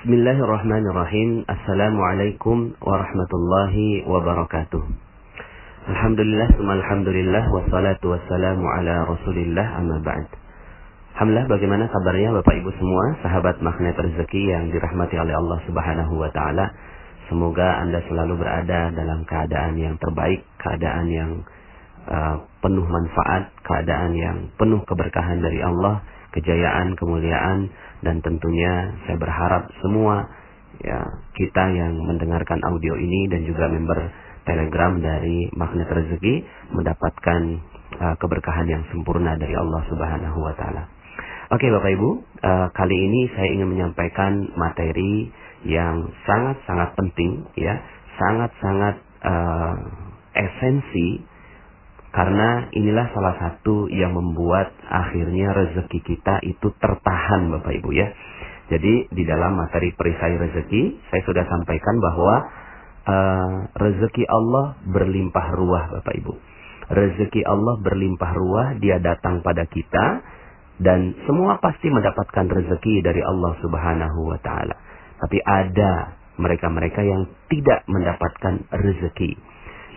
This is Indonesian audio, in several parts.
Bismillahirrahmanirrahim. Assalamualaikum warahmatullahi wabarakatuh. Alhamdulillah, alhamdulillah, wassalatu wassalamu ala rasulillah amma ba'd. Alhamdulillah bagaimana kabarnya Bapak Ibu semua, sahabat magnet rezeki yang dirahmati oleh Allah Subhanahu wa taala. Semoga Anda selalu berada dalam keadaan yang terbaik, keadaan yang uh, penuh manfaat, keadaan yang penuh keberkahan dari Allah, kejayaan, kemuliaan dan tentunya saya berharap semua ya kita yang mendengarkan audio ini dan juga member Telegram dari Magnet Rezeki mendapatkan uh, keberkahan yang sempurna dari Allah Subhanahu wa taala. Oke Bapak Ibu, uh, kali ini saya ingin menyampaikan materi yang sangat-sangat penting ya, sangat-sangat uh, esensi karena inilah salah satu yang membuat akhirnya rezeki kita itu tertahan Bapak Ibu ya. Jadi di dalam materi perisai rezeki saya sudah sampaikan bahwa uh, rezeki Allah berlimpah ruah Bapak Ibu. Rezeki Allah berlimpah ruah, dia datang pada kita dan semua pasti mendapatkan rezeki dari Allah Subhanahu wa taala. Tapi ada mereka-mereka yang tidak mendapatkan rezeki.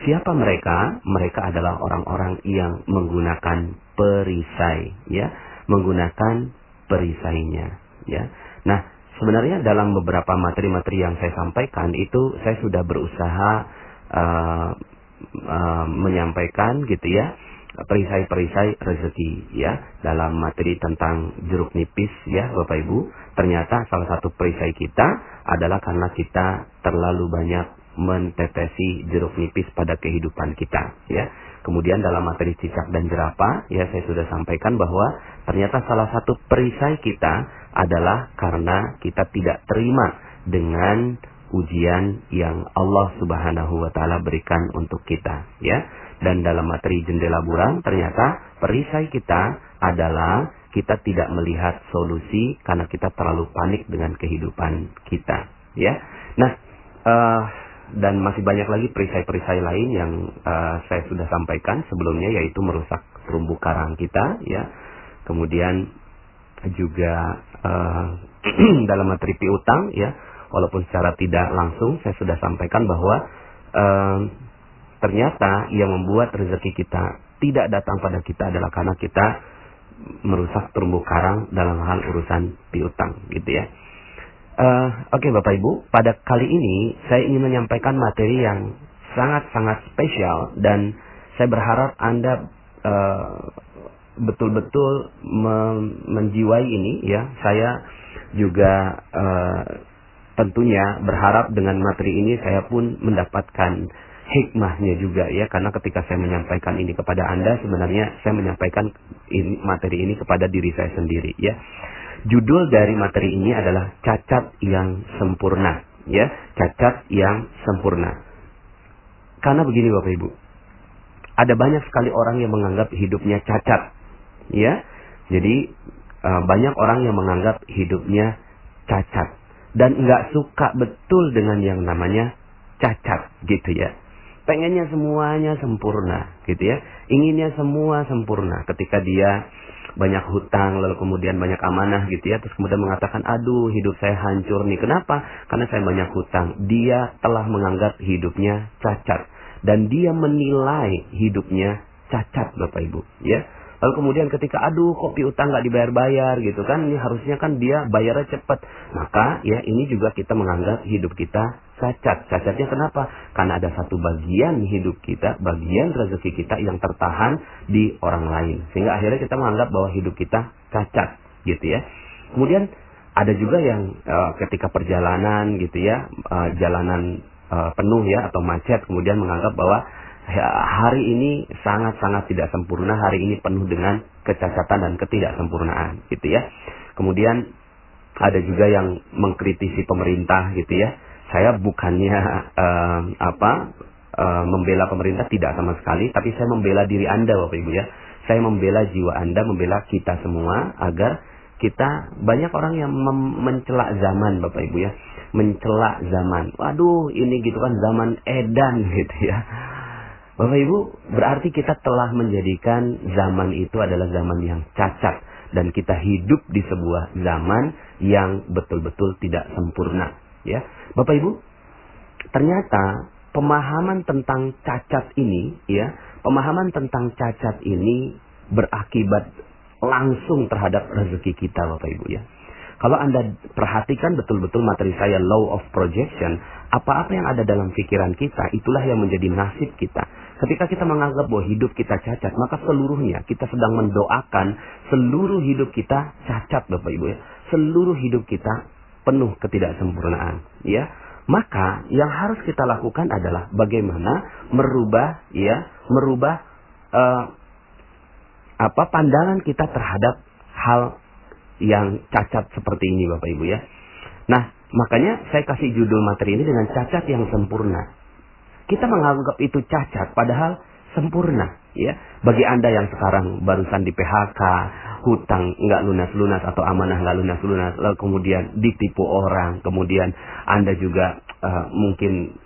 Siapa mereka? Mereka adalah orang-orang yang menggunakan perisai, ya, menggunakan perisainya, ya. Nah, sebenarnya dalam beberapa materi-materi yang saya sampaikan itu saya sudah berusaha uh, uh, menyampaikan gitu ya perisai-perisai rezeki ya dalam materi tentang jeruk nipis ya Bapak Ibu ternyata salah satu perisai kita adalah karena kita terlalu banyak mentetesi jeruk nipis pada kehidupan kita ya. Kemudian dalam materi cicak dan jerapah ya saya sudah sampaikan bahwa ternyata salah satu perisai kita adalah karena kita tidak terima dengan ujian yang Allah Subhanahu wa taala berikan untuk kita ya. Dan dalam materi jendela buram ternyata perisai kita adalah kita tidak melihat solusi karena kita terlalu panik dengan kehidupan kita ya. Nah uh, dan masih banyak lagi perisai-perisai lain yang uh, saya sudah sampaikan sebelumnya yaitu merusak terumbu karang kita ya kemudian juga uh, dalam materi piutang ya walaupun secara tidak langsung saya sudah sampaikan bahwa uh, Ternyata yang membuat rezeki kita tidak datang pada kita adalah karena kita merusak terumbu karang dalam hal urusan piutang gitu ya. Uh, Oke okay, Bapak Ibu, pada kali ini saya ingin menyampaikan materi yang sangat-sangat spesial dan saya berharap Anda uh, betul-betul menjiwai ini ya. Saya juga uh, tentunya berharap dengan materi ini saya pun mendapatkan hikmahnya juga ya karena ketika saya menyampaikan ini kepada Anda sebenarnya saya menyampaikan ini, materi ini kepada diri saya sendiri ya. Judul dari materi ini adalah cacat yang sempurna ya, cacat yang sempurna. Karena begini Bapak Ibu. Ada banyak sekali orang yang menganggap hidupnya cacat. Ya. Jadi uh, banyak orang yang menganggap hidupnya cacat dan nggak suka betul dengan yang namanya cacat gitu ya pengennya semuanya sempurna gitu ya inginnya semua sempurna ketika dia banyak hutang lalu kemudian banyak amanah gitu ya. Terus kemudian mengatakan aduh hidup saya hancur nih. Kenapa? Karena saya banyak hutang. Dia telah menganggap hidupnya cacat. Dan dia menilai hidupnya cacat Bapak Ibu ya. Lalu kemudian ketika aduh kopi utang nggak dibayar-bayar? gitu kan, ini harusnya kan dia bayarnya cepat. Maka ya ini juga kita menganggap hidup kita cacat. Cacatnya kenapa? Karena ada satu bagian hidup kita, bagian rezeki kita yang tertahan di orang lain. Sehingga akhirnya kita menganggap bahwa hidup kita cacat gitu ya. Kemudian ada juga yang uh, ketika perjalanan gitu ya, uh, jalanan uh, penuh ya atau macet kemudian menganggap bahwa Ya, hari ini sangat-sangat tidak sempurna, hari ini penuh dengan kecacatan dan ketidaksempurnaan, gitu ya. Kemudian ada juga yang mengkritisi pemerintah, gitu ya. Saya bukannya uh, apa uh, membela pemerintah tidak sama sekali, tapi saya membela diri Anda, Bapak Ibu ya. Saya membela jiwa Anda, membela kita semua agar kita banyak orang yang mencela zaman, Bapak Ibu ya, mencela zaman. Waduh, ini gitu kan zaman edan gitu ya Bapak Ibu, berarti kita telah menjadikan zaman itu adalah zaman yang cacat dan kita hidup di sebuah zaman yang betul-betul tidak sempurna. Ya, Bapak Ibu, ternyata pemahaman tentang cacat ini, ya, pemahaman tentang cacat ini berakibat langsung terhadap rezeki kita, Bapak Ibu ya. Kalau Anda perhatikan betul-betul materi saya law of projection, apa-apa yang ada dalam pikiran kita, itulah yang menjadi nasib kita. Ketika kita menganggap bahwa hidup kita cacat, maka seluruhnya kita sedang mendoakan seluruh hidup kita cacat Bapak Ibu ya. Seluruh hidup kita penuh ketidaksempurnaan, ya. Maka yang harus kita lakukan adalah bagaimana merubah ya, merubah uh, apa pandangan kita terhadap hal yang cacat seperti ini Bapak Ibu ya. Nah, makanya saya kasih judul materi ini dengan cacat yang sempurna. Kita menganggap itu cacat padahal sempurna ya. Bagi Anda yang sekarang barusan di PHK, hutang nggak lunas-lunas atau amanah nggak lunas-lunas, lalu kemudian ditipu orang, kemudian Anda juga uh, mungkin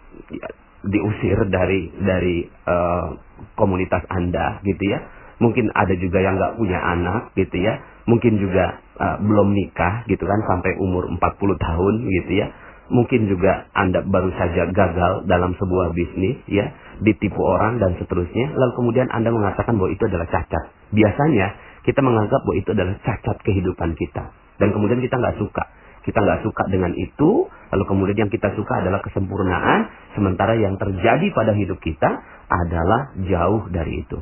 diusir dari dari uh, komunitas Anda gitu ya. Mungkin ada juga yang nggak punya anak gitu ya. Mungkin juga uh, belum nikah gitu kan sampai umur 40 tahun gitu ya. Mungkin juga Anda baru saja gagal dalam sebuah bisnis ya, ditipu orang dan seterusnya. Lalu kemudian Anda mengatakan bahwa itu adalah cacat. Biasanya kita menganggap bahwa itu adalah cacat kehidupan kita. Dan kemudian kita nggak suka. Kita nggak suka dengan itu, lalu kemudian yang kita suka adalah kesempurnaan, sementara yang terjadi pada hidup kita adalah jauh dari itu.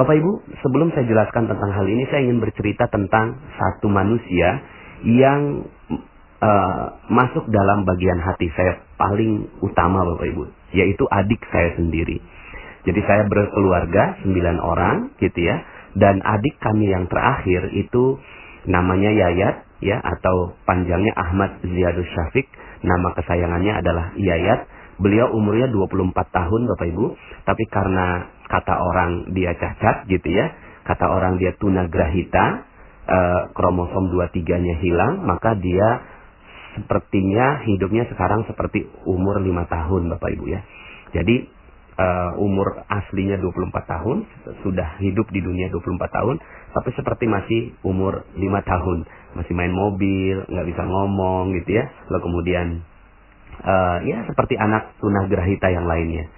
Bapak Ibu, sebelum saya jelaskan tentang hal ini, saya ingin bercerita tentang satu manusia yang uh, masuk dalam bagian hati saya paling utama Bapak Ibu, yaitu adik saya sendiri. Jadi saya berkeluarga sembilan orang gitu ya, dan adik kami yang terakhir itu namanya Yayat ya atau panjangnya Ahmad Ziyadus Syafiq, nama kesayangannya adalah Yayat. Beliau umurnya 24 tahun Bapak Ibu, tapi karena kata orang dia cacat gitu ya, kata orang dia tunagrahita, e, kromosom 23-nya hilang, maka dia sepertinya hidupnya sekarang seperti umur 5 tahun Bapak Ibu ya. Jadi e, umur aslinya 24 tahun, sudah hidup di dunia 24 tahun, tapi seperti masih umur 5 tahun, masih main mobil, nggak bisa ngomong gitu ya. Lalu kemudian e, ya seperti anak tunagrahita yang lainnya.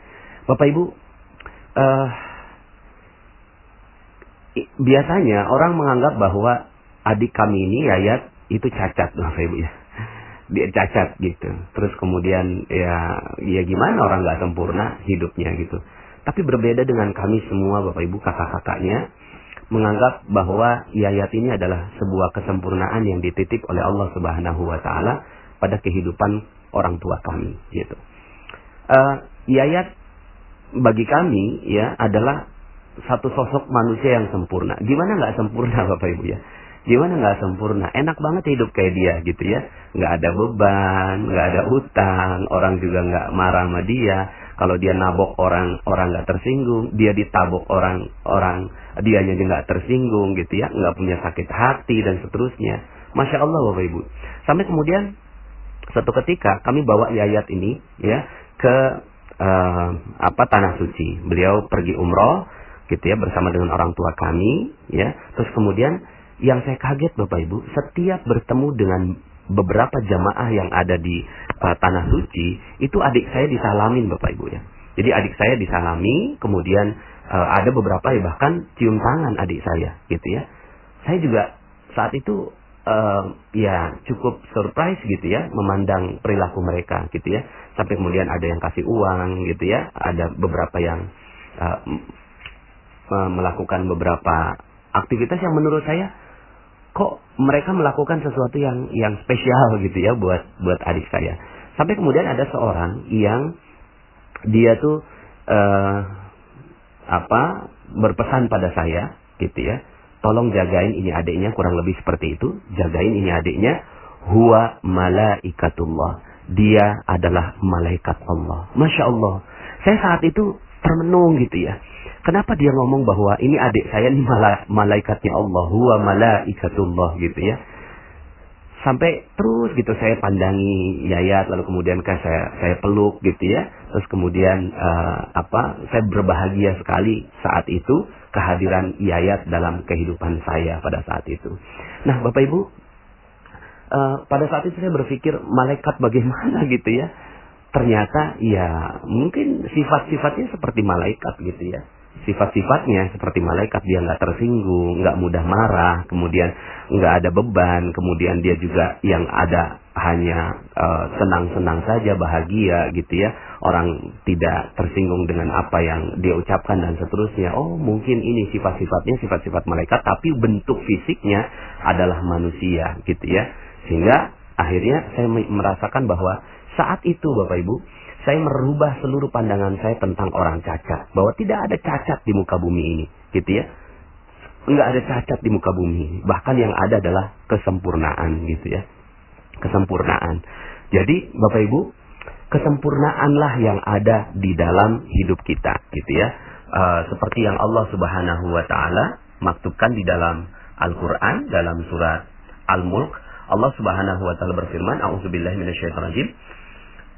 Bapak Ibu, uh, biasanya orang menganggap bahwa adik kami ini Yayat itu cacat Bapak Ibu ya. Dia cacat gitu. Terus kemudian ya ya gimana orang nggak sempurna hidupnya gitu. Tapi berbeda dengan kami semua Bapak Ibu kakak-kakaknya menganggap bahwa Yayat ini adalah sebuah kesempurnaan yang dititip oleh Allah Subhanahu wa taala pada kehidupan orang tua kami gitu. Uh, Yayat bagi kami ya adalah satu sosok manusia yang sempurna. Gimana nggak sempurna Bapak Ibu ya? Gimana nggak sempurna? Enak banget hidup kayak dia gitu ya. Nggak ada beban, nggak ada utang, orang juga nggak marah sama dia. Kalau dia nabok orang, orang nggak tersinggung. Dia ditabok orang, orang dia aja nggak tersinggung gitu ya. Nggak punya sakit hati dan seterusnya. Masya Allah Bapak Ibu. Sampai kemudian satu ketika kami bawa Yayat ini ya ke uh, apa tanah suci. Beliau pergi umroh gitu ya bersama dengan orang tua kami ya. Terus kemudian yang saya kaget Bapak Ibu, setiap bertemu dengan beberapa jamaah yang ada di uh, tanah suci, itu adik saya disalamin Bapak Ibu ya. Jadi adik saya disalami, kemudian uh, ada beberapa ya bahkan cium tangan adik saya gitu ya. Saya juga saat itu uh, ya cukup surprise gitu ya memandang perilaku mereka gitu ya sampai kemudian ada yang kasih uang gitu ya ada beberapa yang uh, melakukan beberapa aktivitas yang menurut saya kok mereka melakukan sesuatu yang yang spesial gitu ya buat buat adik saya. Sampai kemudian ada seorang yang dia tuh uh, apa berpesan pada saya gitu ya tolong jagain ini adiknya kurang lebih seperti itu jagain ini adiknya huwa malaikatullah dia adalah malaikat Allah. Masya Allah. Saya saat itu termenung gitu ya kenapa dia ngomong bahwa ini adik saya ini mala malaikatnya Allah huwa malaikatullah gitu ya? Sampai terus gitu saya pandangi Yayat lalu kemudian kan saya saya peluk gitu ya. Terus kemudian uh, apa saya berbahagia sekali saat itu kehadiran Yayat dalam kehidupan saya pada saat itu. Nah Bapak Ibu uh, pada saat itu saya berpikir malaikat bagaimana gitu ya. Ternyata ya mungkin sifat-sifatnya seperti malaikat gitu ya sifat-sifatnya seperti malaikat dia nggak tersinggung, nggak mudah marah, kemudian nggak ada beban, kemudian dia juga yang ada hanya uh, senang-senang saja bahagia gitu ya. Orang tidak tersinggung dengan apa yang dia ucapkan dan seterusnya. Oh mungkin ini sifat-sifatnya sifat-sifat malaikat tapi bentuk fisiknya adalah manusia gitu ya. Sehingga akhirnya saya merasakan bahwa saat itu Bapak Ibu saya merubah seluruh pandangan saya tentang orang cacat. Bahwa tidak ada cacat di muka bumi ini. Gitu ya. Enggak ada cacat di muka bumi. Bahkan yang ada adalah kesempurnaan gitu ya. Kesempurnaan. Jadi Bapak Ibu, kesempurnaanlah yang ada di dalam hidup kita gitu ya. Uh, seperti yang Allah Subhanahu wa taala maktubkan di dalam Al-Qur'an dalam surat Al-Mulk Allah Subhanahu wa taala berfirman, "A'udzubillahi minasyaitonir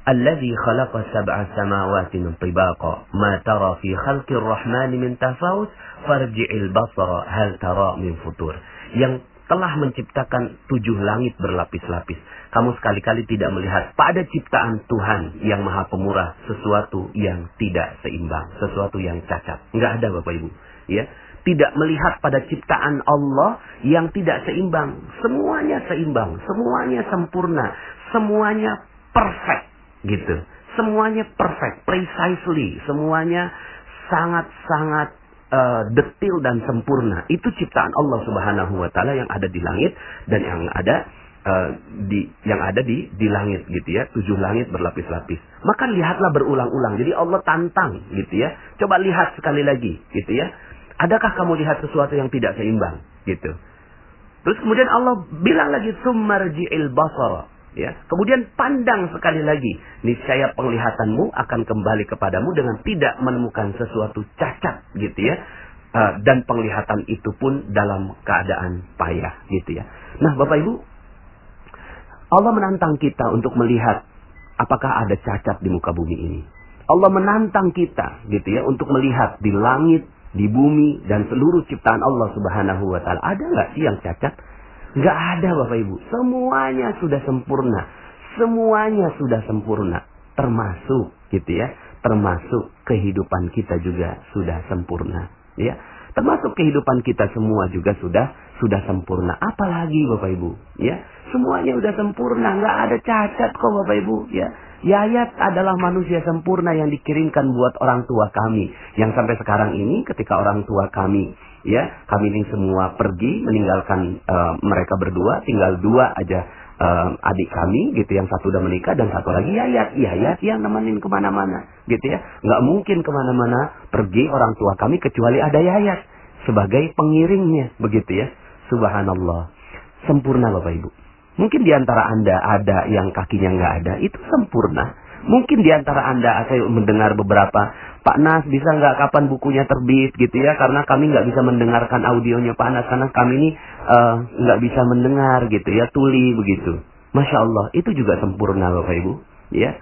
الذي خلق سبع سماوات طباقا ما ترى في خلق الرحمن من تفاوت فارجع البصر هل ترى من futur yang telah menciptakan tujuh langit berlapis-lapis. Kamu sekali-kali tidak melihat pada ciptaan Tuhan yang maha pemurah sesuatu yang tidak seimbang, sesuatu yang cacat. Enggak ada Bapak Ibu. Ya, tidak melihat pada ciptaan Allah yang tidak seimbang. Semuanya seimbang, semuanya sempurna, semuanya perfect gitu. Semuanya perfect, precisely, semuanya sangat-sangat uh, detil dan sempurna. Itu ciptaan Allah Subhanahu wa taala yang ada di langit dan yang ada uh, di yang ada di di langit gitu ya. Tujuh langit berlapis-lapis. Maka lihatlah berulang-ulang. Jadi Allah tantang gitu ya. Coba lihat sekali lagi gitu ya. Adakah kamu lihat sesuatu yang tidak seimbang gitu. Terus kemudian Allah bilang lagi summarji'il basara ya. Kemudian pandang sekali lagi, niscaya penglihatanmu akan kembali kepadamu dengan tidak menemukan sesuatu cacat gitu ya. Uh, dan penglihatan itu pun dalam keadaan payah gitu ya. Nah, Bapak Ibu, Allah menantang kita untuk melihat apakah ada cacat di muka bumi ini. Allah menantang kita gitu ya untuk melihat di langit, di bumi dan seluruh ciptaan Allah Subhanahu wa taala ada nggak sih yang cacat? Nggak ada Bapak Ibu. Semuanya sudah sempurna. Semuanya sudah sempurna. Termasuk gitu ya. Termasuk kehidupan kita juga sudah sempurna. Ya. Termasuk kehidupan kita semua juga sudah sudah sempurna. Apalagi Bapak Ibu, ya. Semuanya sudah sempurna, nggak ada cacat kok Bapak Ibu, ya. Yayat adalah manusia sempurna yang dikirimkan buat orang tua kami. Yang sampai sekarang ini ketika orang tua kami ya kami ini semua pergi meninggalkan uh, mereka berdua. Tinggal dua aja uh, adik kami gitu yang satu udah menikah dan satu lagi Yayat. Yayat yang nemenin ke mana-mana gitu ya. Nggak mungkin ke mana-mana pergi orang tua kami kecuali ada Yayat sebagai pengiringnya begitu ya. Subhanallah. Sempurna Bapak Ibu. Mungkin di antara anda ada yang kakinya nggak ada itu sempurna mungkin di antara anda saya mendengar beberapa Pak Nas bisa nggak kapan bukunya terbit? Gitu ya karena kami nggak bisa mendengarkan audionya Pak Nas karena kami ini eh, nggak uh, bisa mendengar gitu ya tuli begitu. Masya Allah itu juga sempurna Bapak Ibu ya.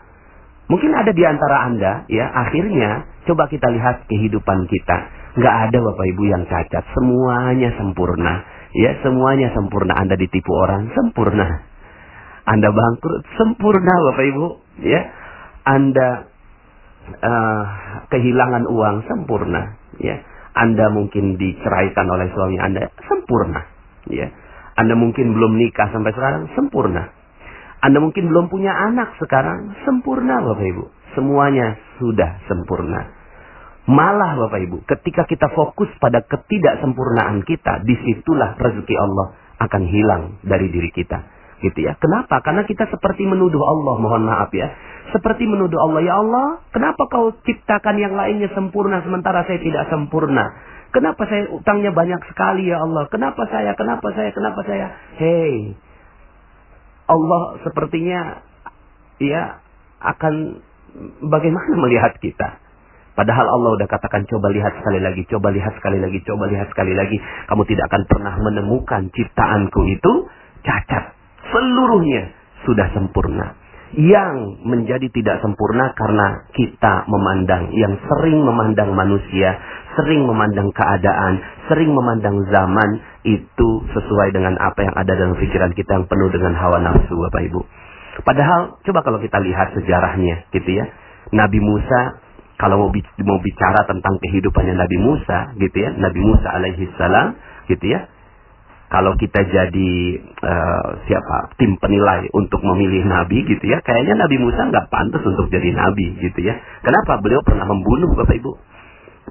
Mungkin ada di antara anda ya akhirnya coba kita lihat kehidupan kita. Nggak ada Bapak Ibu yang cacat semuanya sempurna ya semuanya sempurna. Anda ditipu orang sempurna. Anda bangkrut sempurna Bapak Ibu ya Anda uh, kehilangan uang sempurna, ya. Anda mungkin diceraikan oleh suami Anda sempurna, ya. Anda mungkin belum nikah sampai sekarang sempurna. Anda mungkin belum punya anak sekarang sempurna Bapak Ibu. Semuanya sudah sempurna. Malah Bapak Ibu, ketika kita fokus pada ketidaksempurnaan kita, di situlah rezeki Allah akan hilang dari diri kita. Gitu ya. Kenapa? Karena kita seperti menuduh Allah, mohon maaf ya. Seperti menuduh Allah, ya Allah, kenapa kau ciptakan yang lainnya sempurna sementara saya tidak sempurna? Kenapa saya utangnya banyak sekali ya Allah? Kenapa saya? Kenapa saya? Kenapa saya? Hei, Allah sepertinya ya akan bagaimana melihat kita? Padahal Allah udah katakan coba lihat sekali lagi, coba lihat sekali lagi, coba lihat sekali lagi. Kamu tidak akan pernah menemukan ciptaanku itu cacat. Seluruhnya sudah sempurna yang menjadi tidak sempurna karena kita memandang, yang sering memandang manusia, sering memandang keadaan, sering memandang zaman itu sesuai dengan apa yang ada dalam pikiran kita yang penuh dengan hawa nafsu Bapak Ibu. Padahal coba kalau kita lihat sejarahnya gitu ya. Nabi Musa kalau mau bicara tentang kehidupannya Nabi Musa gitu ya, Nabi Musa alaihi salam gitu ya. Kalau kita jadi uh, siapa tim penilai untuk memilih nabi gitu ya, kayaknya Nabi Musa nggak pantas untuk jadi nabi gitu ya. Kenapa? Beliau pernah membunuh Bapak Ibu.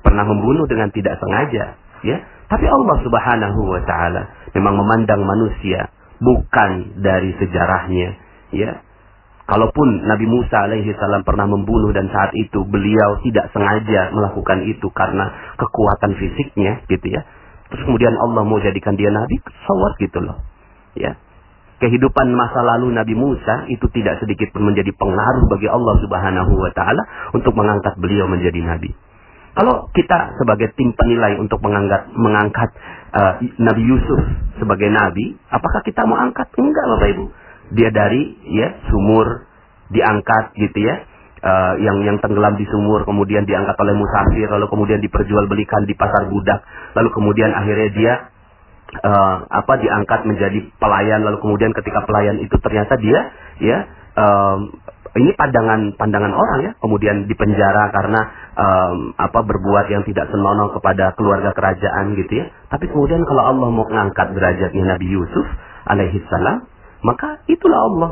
Pernah membunuh dengan tidak sengaja ya. Tapi Allah Subhanahu wa taala memang memandang manusia bukan dari sejarahnya, ya. Kalaupun Nabi Musa alaihi salam pernah membunuh dan saat itu beliau tidak sengaja melakukan itu karena kekuatan fisiknya gitu ya. Terus kemudian Allah mau jadikan dia nabi, sawat gitu loh. Ya. Kehidupan masa lalu Nabi Musa itu tidak sedikit pun menjadi pengaruh bagi Allah Subhanahu wa taala untuk mengangkat beliau menjadi nabi. Kalau kita sebagai tim penilai untuk mengangkat mengangkat uh, Nabi Yusuf sebagai nabi, apakah kita mau angkat? Enggak, Bapak Ibu. Dia dari ya sumur diangkat gitu ya. Uh, yang yang tenggelam di sumur kemudian diangkat oleh musafir lalu kemudian diperjualbelikan di pasar budak lalu kemudian akhirnya dia uh, apa diangkat menjadi pelayan. Lalu kemudian ketika pelayan itu ternyata dia ya uh, ini pandangan pandangan orang ya. Kemudian dipenjara karena um, apa berbuat yang tidak senonoh kepada keluarga kerajaan gitu ya. Tapi kemudian kalau Allah mau mengangkat derajatnya Nabi Yusuf alaihi salam maka itulah Allah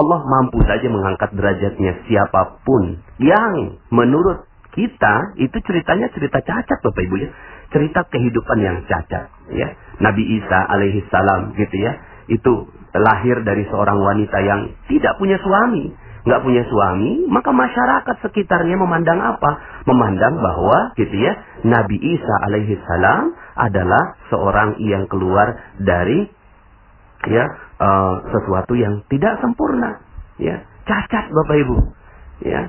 Allah mampu saja mengangkat derajatnya siapa pun yang menurut kita itu ceritanya cerita cacat Bapak Ibu ya. Cerita kehidupan yang cacat ya. Nabi Isa alaihi salam gitu ya itu lahir dari seorang wanita yang tidak punya suami. Nggak punya suami, maka masyarakat sekitarnya memandang apa? Memandang bahwa gitu ya, Nabi Isa alaihi salam adalah seorang yang keluar dari ya uh, sesuatu yang tidak sempurna, ya cacat Bapak Ibu, ya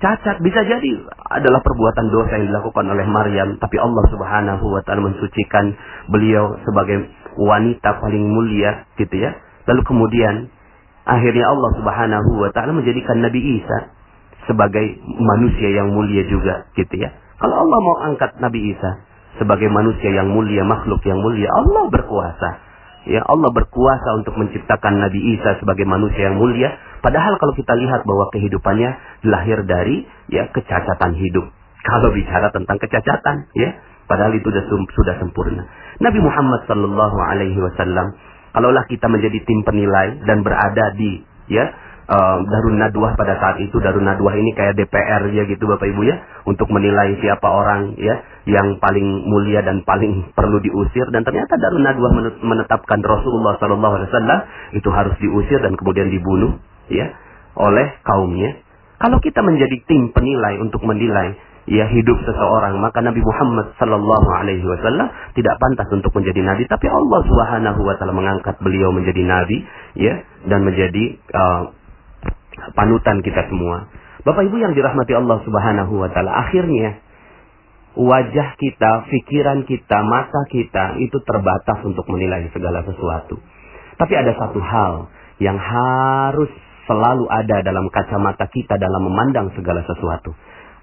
cacat bisa jadi adalah perbuatan dosa yang dilakukan oleh Maryam tapi Allah Subhanahu wa taala mensucikan beliau sebagai wanita paling mulia gitu ya lalu kemudian Akhirnya Allah Subhanahu wa taala menjadikan Nabi Isa sebagai manusia yang mulia juga gitu ya. Kalau Allah mau angkat Nabi Isa sebagai manusia yang mulia, makhluk yang mulia, Allah berkuasa. Ya, Allah berkuasa untuk menciptakan Nabi Isa sebagai manusia yang mulia. Padahal kalau kita lihat bahwa kehidupannya lahir dari ya kecacatan hidup. Kalau bicara tentang kecacatan, ya, padahal itu sudah sudah sempurna. Nabi Muhammad sallallahu alaihi wasallam Kalaulah kita menjadi tim penilai dan berada di ya uh, Darun Nadwah pada saat itu. Darun Nadwah ini kayak DPR ya gitu Bapak Ibu ya. Untuk menilai siapa orang ya yang paling mulia dan paling perlu diusir. Dan ternyata Darun Nadwah menetapkan Rasulullah Shallallahu Alaihi Wasallam itu harus diusir dan kemudian dibunuh ya oleh kaumnya. Kalau kita menjadi tim penilai untuk menilai ya hidup seseorang maka Nabi Muhammad sallallahu alaihi wasallam tidak pantas untuk menjadi nabi. Tapi Allah Subhanahu wa taala mengangkat beliau menjadi nabi ya dan menjadi uh, panutan kita semua. Bapak Ibu yang dirahmati Allah Subhanahu wa taala akhirnya wajah kita, pikiran kita, mata kita itu terbatas untuk menilai segala sesuatu. Tapi ada satu hal yang harus selalu ada dalam kacamata kita dalam memandang segala sesuatu.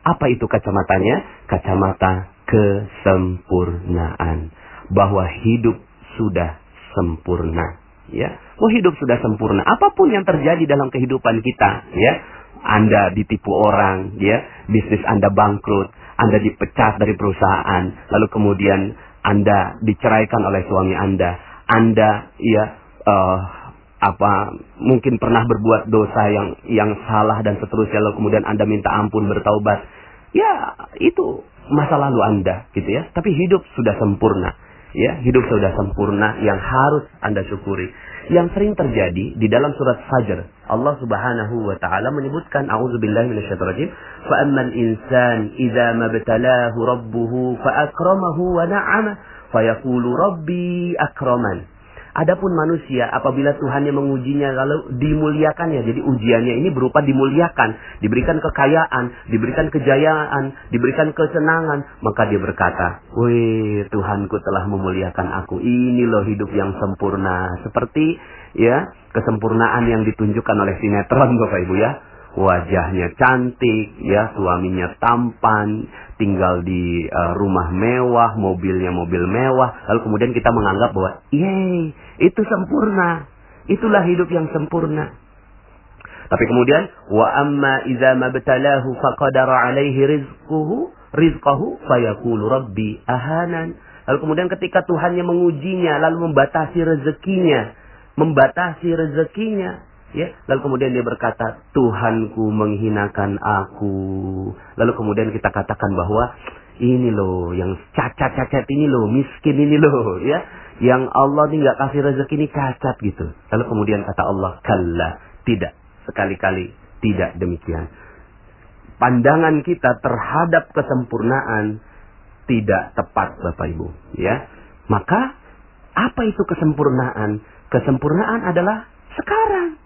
Apa itu kacamatanya? Kacamata kesempurnaan. Bahwa hidup sudah sempurna. Ya, oh hidup sudah sempurna. Apa pun yang terjadi dalam kehidupan kita, ya, Anda ditipu orang, ya, bisnis Anda bangkrut, Anda dipecat dari perusahaan, lalu kemudian Anda diceraikan oleh suami Anda, Anda, ya, uh, apa mungkin pernah berbuat dosa yang yang salah dan seterusnya lalu kemudian Anda minta ampun bertaubat. Ya itu masa lalu Anda gitu ya. Tapi hidup sudah sempurna ya hidup sudah sempurna yang harus Anda syukuri. Yang sering terjadi di dalam surat Fajr Allah Subhanahu wa taala menyebutkan auzubillahi minasyaitonir fa ammal insan idza mabtalahu rabbuhu fa akramahu wa na'ama fayaqulu rabbi akraman Adapun manusia apabila Tuhan yang mengujinya lalu dimuliakannya. Jadi ujiannya ini berupa dimuliakan, diberikan kekayaan, diberikan kejayaan, diberikan kesenangan, maka dia berkata, "Wih, Tuhanku telah memuliakan aku. Ini loh hidup yang sempurna." Seperti ya, kesempurnaan yang ditunjukkan oleh sinetron Bapak Ibu ya. wajahnya cantik, ya, suaminya tampan, tinggal di uh, rumah mewah, mobilnya mobil mewah, lalu kemudian kita menganggap bahwa, "Yeay, itu sempurna." Itulah hidup yang sempurna. Tapi kemudian wa amma idza mabtalahu faqadara alaihi rizquhu rizqahu fayaqulu rabbi ahanan. Lalu kemudian ketika Tuhannya mengujinya lalu membatasi rezekinya, membatasi rezekinya, ya. Lalu kemudian dia berkata Tuhanku menghinakan aku. Lalu kemudian kita katakan bahwa ini loh yang cacat-cacat ini loh miskin ini loh ya. Yang Allah ini nggak kasih rezeki ini cacat gitu. Lalu kemudian kata Allah kalla. Tidak. Sekali-kali tidak demikian. Pandangan kita terhadap kesempurnaan tidak tepat Bapak Ibu ya. Maka apa itu kesempurnaan? Kesempurnaan adalah sekarang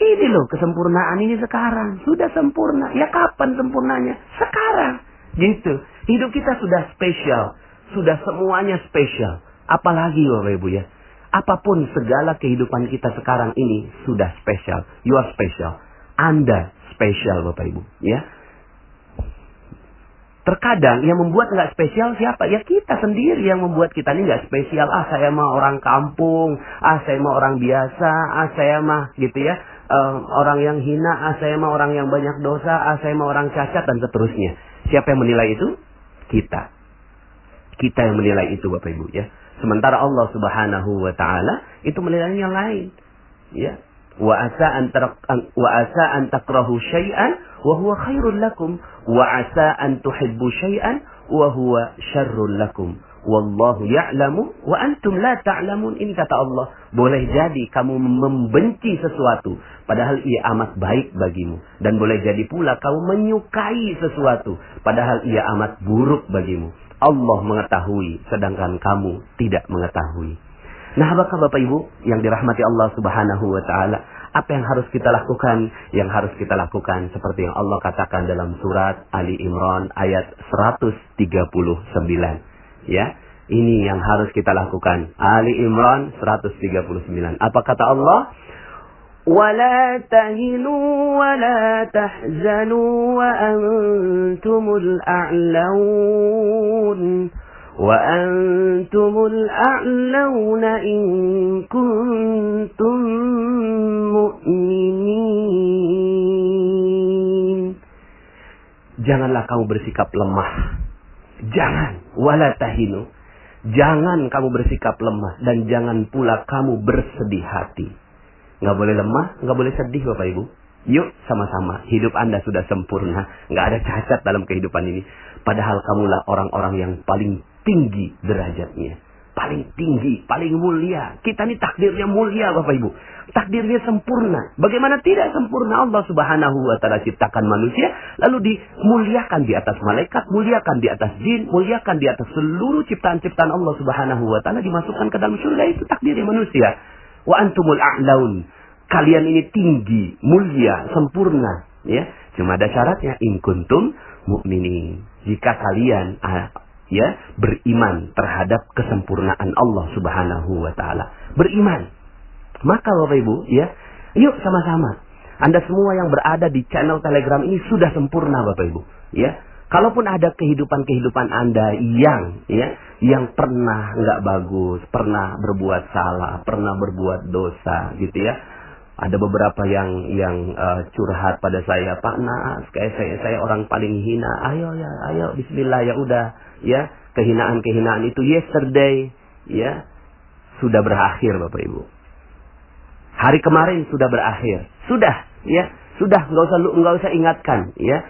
ini loh kesempurnaan ini sekarang. Sudah sempurna. Ya kapan sempurnanya? Sekarang. Gitu. Hidup kita sudah spesial. Sudah semuanya spesial. Apalagi Bapak Ibu ya. Apa pun segala kehidupan kita sekarang ini sudah spesial. You are special. Anda spesial Bapak Ibu. Ya. Terkadang yang membuat nggak spesial siapa? Ya kita sendiri yang membuat kita ini nggak spesial. Ah saya mah orang kampung, ah saya mah orang biasa, ah saya mah gitu ya uh, orang yang hina, ah saya mah orang yang banyak dosa, ah saya mah orang cacat dan seterusnya. Siapa yang menilai itu? Kita. Kita yang menilai itu Bapak Ibu ya. Sementara Allah Subhanahu wa taala itu menilai yang lain. Ya. Wa asa an wa asa an takrahu syai'an wa huwa khairul lakum wa asa an tuhibbu syai'an wa huwa syarrul lakum. Wallahu ya'lamu wa antum la ta'lamun. Ini kata Allah. Boleh jadi kamu membenci sesuatu. Padahal ia amat baik bagimu. Dan boleh jadi pula kamu menyukai sesuatu. Padahal ia amat buruk bagimu. Allah mengetahui. Sedangkan kamu tidak mengetahui. Nah, apakah Bapak Ibu yang dirahmati Allah Subhanahu wa taala? Apa yang harus kita lakukan? Yang harus kita lakukan seperti yang Allah katakan dalam surat Ali Imran ayat 139 ya ini yang harus kita lakukan Ali Imran 139 apa kata Allah ولا تهنوا ولا تحزنوا وأنتم الأعلون وأنتم الأعلون إن كنتم مؤمنين Janganlah kamu bersikap lemah Jangan wala tahinu. Jangan kamu bersikap lemah dan jangan pula kamu bersedih hati. Nggak boleh lemah, nggak boleh sedih Bapak Ibu. Yuk sama-sama, hidup Anda sudah sempurna, nggak ada cacat dalam kehidupan ini. Padahal kamulah orang-orang yang paling tinggi derajatnya paling tinggi, paling mulia. Kita ini takdirnya mulia Bapak Ibu. Takdirnya sempurna. Bagaimana tidak sempurna Allah Subhanahu wa taala ciptakan manusia lalu dimuliakan di atas malaikat, muliakan di atas jin, muliakan di atas seluruh ciptaan-ciptaan Allah Subhanahu wa taala dimasukkan ke dalam surga itu takdirnya manusia. Wa antumul a'laun. Kalian ini tinggi, mulia, sempurna, ya. Cuma ada syaratnya in kuntum mukminin. Jika kalian ah, ya beriman terhadap kesempurnaan Allah Subhanahu wa taala. Beriman. Maka Bapak Ibu, ya, yuk sama-sama. Anda semua yang berada di channel Telegram ini sudah sempurna Bapak Ibu, ya. Kalaupun ada kehidupan-kehidupan Anda yang ya yang pernah nggak bagus, pernah berbuat salah, pernah berbuat dosa gitu ya. Ada beberapa yang yang uh, curhat pada saya, Pak Nas, kayak saya saya orang paling hina. Ayo ya, ayo bismillah ya udah ya kehinaan-kehinaan itu yesterday ya sudah berakhir Bapak Ibu. Hari kemarin sudah berakhir. Sudah ya, sudah nggak usah nggak usah ingatkan ya.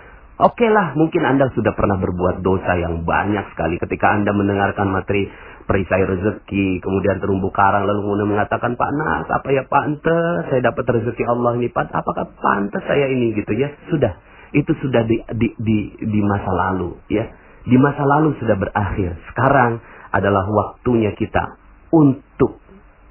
Oke okay lah, mungkin Anda sudah pernah berbuat dosa yang banyak sekali ketika Anda mendengarkan materi perisai rezeki, kemudian terumbu karang, lalu kemudian mengatakan, Pak Nas, apa ya pantas saya dapat rezeki Allah ini, Pak, apakah pantas saya ini gitu ya? Sudah, itu sudah di, di, di, di masa lalu ya di masa lalu sudah berakhir. Sekarang adalah waktunya kita untuk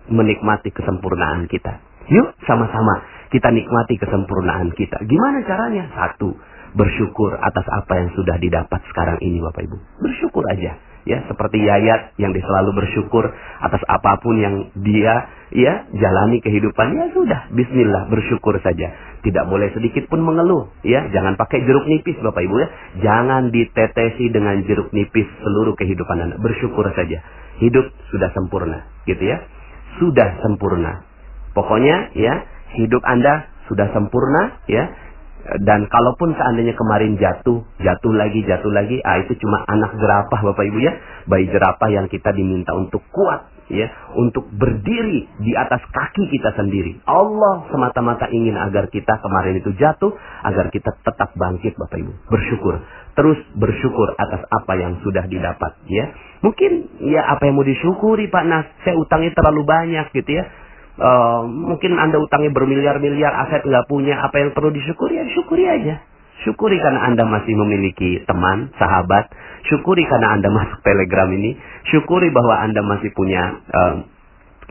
menikmati kesempurnaan kita. Yuk sama-sama. Kita nikmati kesempurnaan kita. Gimana caranya? Satu, bersyukur atas apa yang sudah didapat sekarang ini Bapak Ibu. Bersyukur aja. ya seperti Yayat yang selalu bersyukur atas apa pun yang dia ya jalani kehidupan. Ya sudah bismillah bersyukur saja. Tidak boleh sedikit pun mengeluh. Ya jangan pakai jeruk nipis Bapak Ibu ya. Jangan ditetesi dengan jeruk nipis seluruh kehidupan Anda. Bersyukur saja. Hidup sudah sempurna gitu ya. Sudah sempurna pokoknya ya hidup Anda sudah sempurna ya dan kalaupun seandainya kemarin jatuh, jatuh lagi, jatuh lagi, ah itu cuma anak jerapah Bapak Ibu ya. Bayi jerapah yang kita diminta untuk kuat ya, untuk berdiri di atas kaki kita sendiri. Allah semata-mata ingin agar kita kemarin itu jatuh, agar kita tetap bangkit Bapak Ibu. Bersyukur. Terus bersyukur atas apa yang sudah didapat ya. Mungkin ya apa yang mau disyukuri Pak Nas, saya utangnya terlalu banyak gitu ya uh, mungkin Anda utangnya bermiliar-miliar, aset nggak punya, apa yang perlu disyukuri ya syukuri aja. Syukuri karena Anda masih memiliki teman, sahabat. Syukuri karena Anda masuk telegram ini. Syukuri bahwa Anda masih punya uh,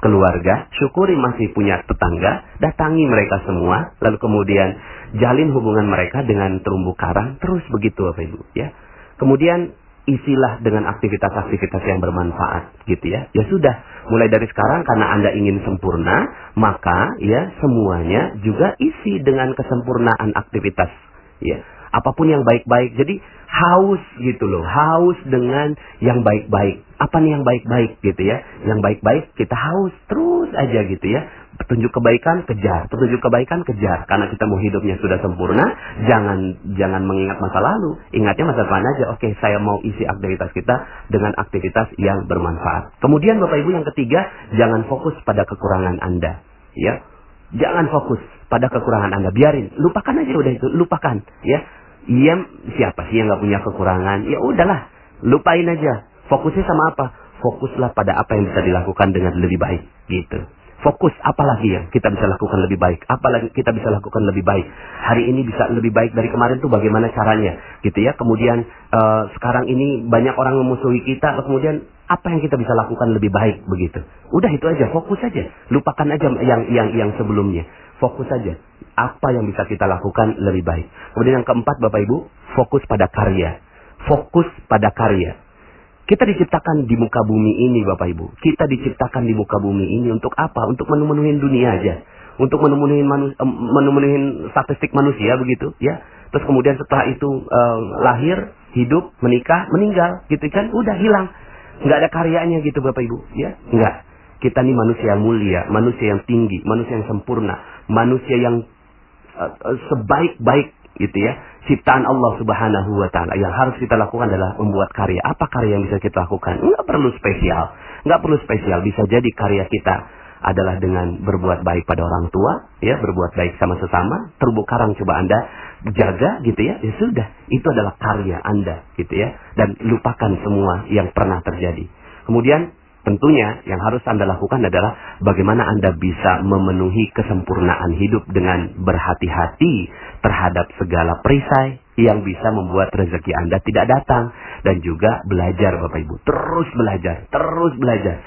keluarga. Syukuri masih punya tetangga. Datangi mereka semua. Lalu kemudian jalin hubungan mereka dengan terumbu karang. Terus begitu Bapak Ibu. Ya. Kemudian isilah dengan aktivitas-aktivitas yang bermanfaat gitu ya. Ya sudah, mulai dari sekarang karena Anda ingin sempurna, maka ya semuanya juga isi dengan kesempurnaan aktivitas ya. Apa pun yang baik-baik. Jadi haus gitu loh, haus dengan yang baik-baik. Apa nih yang baik-baik gitu ya? Yang baik-baik kita haus terus aja gitu ya petunjuk kebaikan kejar, petunjuk kebaikan kejar. Karena kita mau hidupnya sudah sempurna, jangan jangan mengingat masa lalu, ingatnya masa depan aja. Oke, saya mau isi aktivitas kita dengan aktivitas yang bermanfaat. Kemudian Bapak Ibu yang ketiga, jangan fokus pada kekurangan Anda, ya. Jangan fokus pada kekurangan Anda, biarin, lupakan aja udah itu, lupakan, ya. Iya, siapa sih yang nggak punya kekurangan? Ya udahlah, lupain aja. Fokusnya sama apa? Fokuslah pada apa yang bisa dilakukan dengan lebih baik, gitu fokus apalagi yang kita bisa lakukan lebih baik? Apalagi kita bisa lakukan lebih baik? Hari ini bisa lebih baik dari kemarin tuh bagaimana caranya? Gitu ya. Kemudian uh, sekarang ini banyak orang memusuhi kita. Kemudian apa yang kita bisa lakukan lebih baik begitu? Udah itu aja. Fokus saja lupakan aja yang yang yang sebelumnya. Fokus saja apa yang bisa kita lakukan lebih baik? Kemudian yang keempat bapak ibu fokus pada karya. Fokus pada karya kita diciptakan di muka bumi ini Bapak Ibu. Kita diciptakan di muka bumi ini untuk apa? Untuk memenuhi dunia aja. Untuk memenuhi manu, statistik manusia begitu ya. Terus kemudian setelah itu um, lahir, hidup, menikah, meninggal gitu kan udah hilang. Nggak ada karyanya gitu Bapak Ibu ya. Nggak. Kita ini manusia mulia, manusia yang tinggi, manusia yang sempurna, manusia yang uh, uh, sebaik-baik gitu ya ciptaan Allah Subhanahu wa taala. Yang harus kita lakukan adalah membuat karya. Apa karya yang bisa kita lakukan? Enggak perlu spesial. Enggak perlu spesial. Bisa jadi karya kita adalah dengan berbuat baik pada orang tua, ya, berbuat baik sama sesama. Terumbu karang coba Anda jaga gitu ya. Ya sudah, itu adalah karya Anda gitu ya. Dan lupakan semua yang pernah terjadi. Kemudian Tentunya yang harus Anda lakukan adalah bagaimana Anda bisa memenuhi kesempurnaan hidup dengan berhati-hati terhadap segala perisai yang bisa membuat rezeki Anda tidak datang. Dan juga belajar Bapak Ibu. Terus belajar, terus belajar.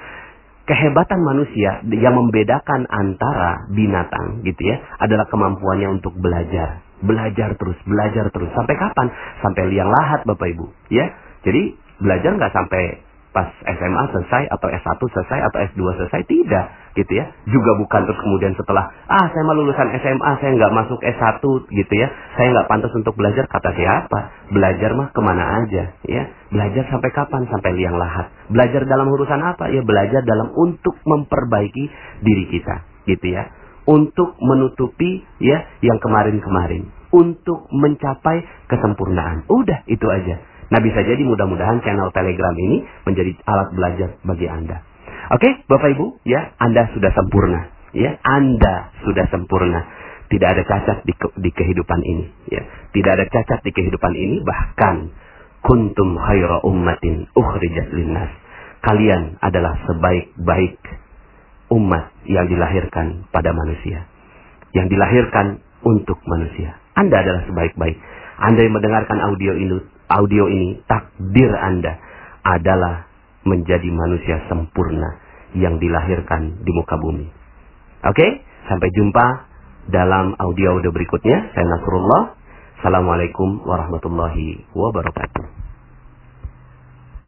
Kehebatan manusia yang membedakan antara binatang gitu ya adalah kemampuannya untuk belajar. Belajar terus, belajar terus. Sampai kapan? Sampai liang lahat Bapak Ibu. Ya, Jadi belajar nggak sampai pas SMA selesai atau S1 selesai atau S2 selesai tidak gitu ya. Juga bukan terus kemudian setelah ah saya mau lulusan SMA saya nggak masuk S1 gitu ya. Saya nggak pantas untuk belajar kata siapa? Belajar mah ke mana aja ya. Belajar sampai kapan? Sampai liang lahat. Belajar dalam urusan apa? Ya belajar dalam untuk memperbaiki diri kita gitu ya. Untuk menutupi ya yang kemarin-kemarin. Untuk mencapai kesempurnaan. Udah itu aja Nah bisa jadi mudah-mudahan channel Telegram ini menjadi alat belajar bagi Anda. Oke, Bapak Ibu, ya Anda sudah sempurna, ya Anda sudah sempurna. Tidak ada cacat di, ke, di kehidupan ini, ya. Tidak ada cacat di kehidupan ini, bahkan kuntum khaira ummatin ukhrijat linnas. Kalian adalah sebaik-baik umat yang dilahirkan pada manusia. Yang dilahirkan untuk manusia. Anda adalah sebaik-baik. Anda yang mendengarkan audio ini, audio ini, takdir Anda adalah menjadi manusia sempurna yang dilahirkan di muka bumi. Oke, sampai jumpa dalam audio-audio berikutnya. Saya Nasrullah. Assalamualaikum warahmatullahi wabarakatuh.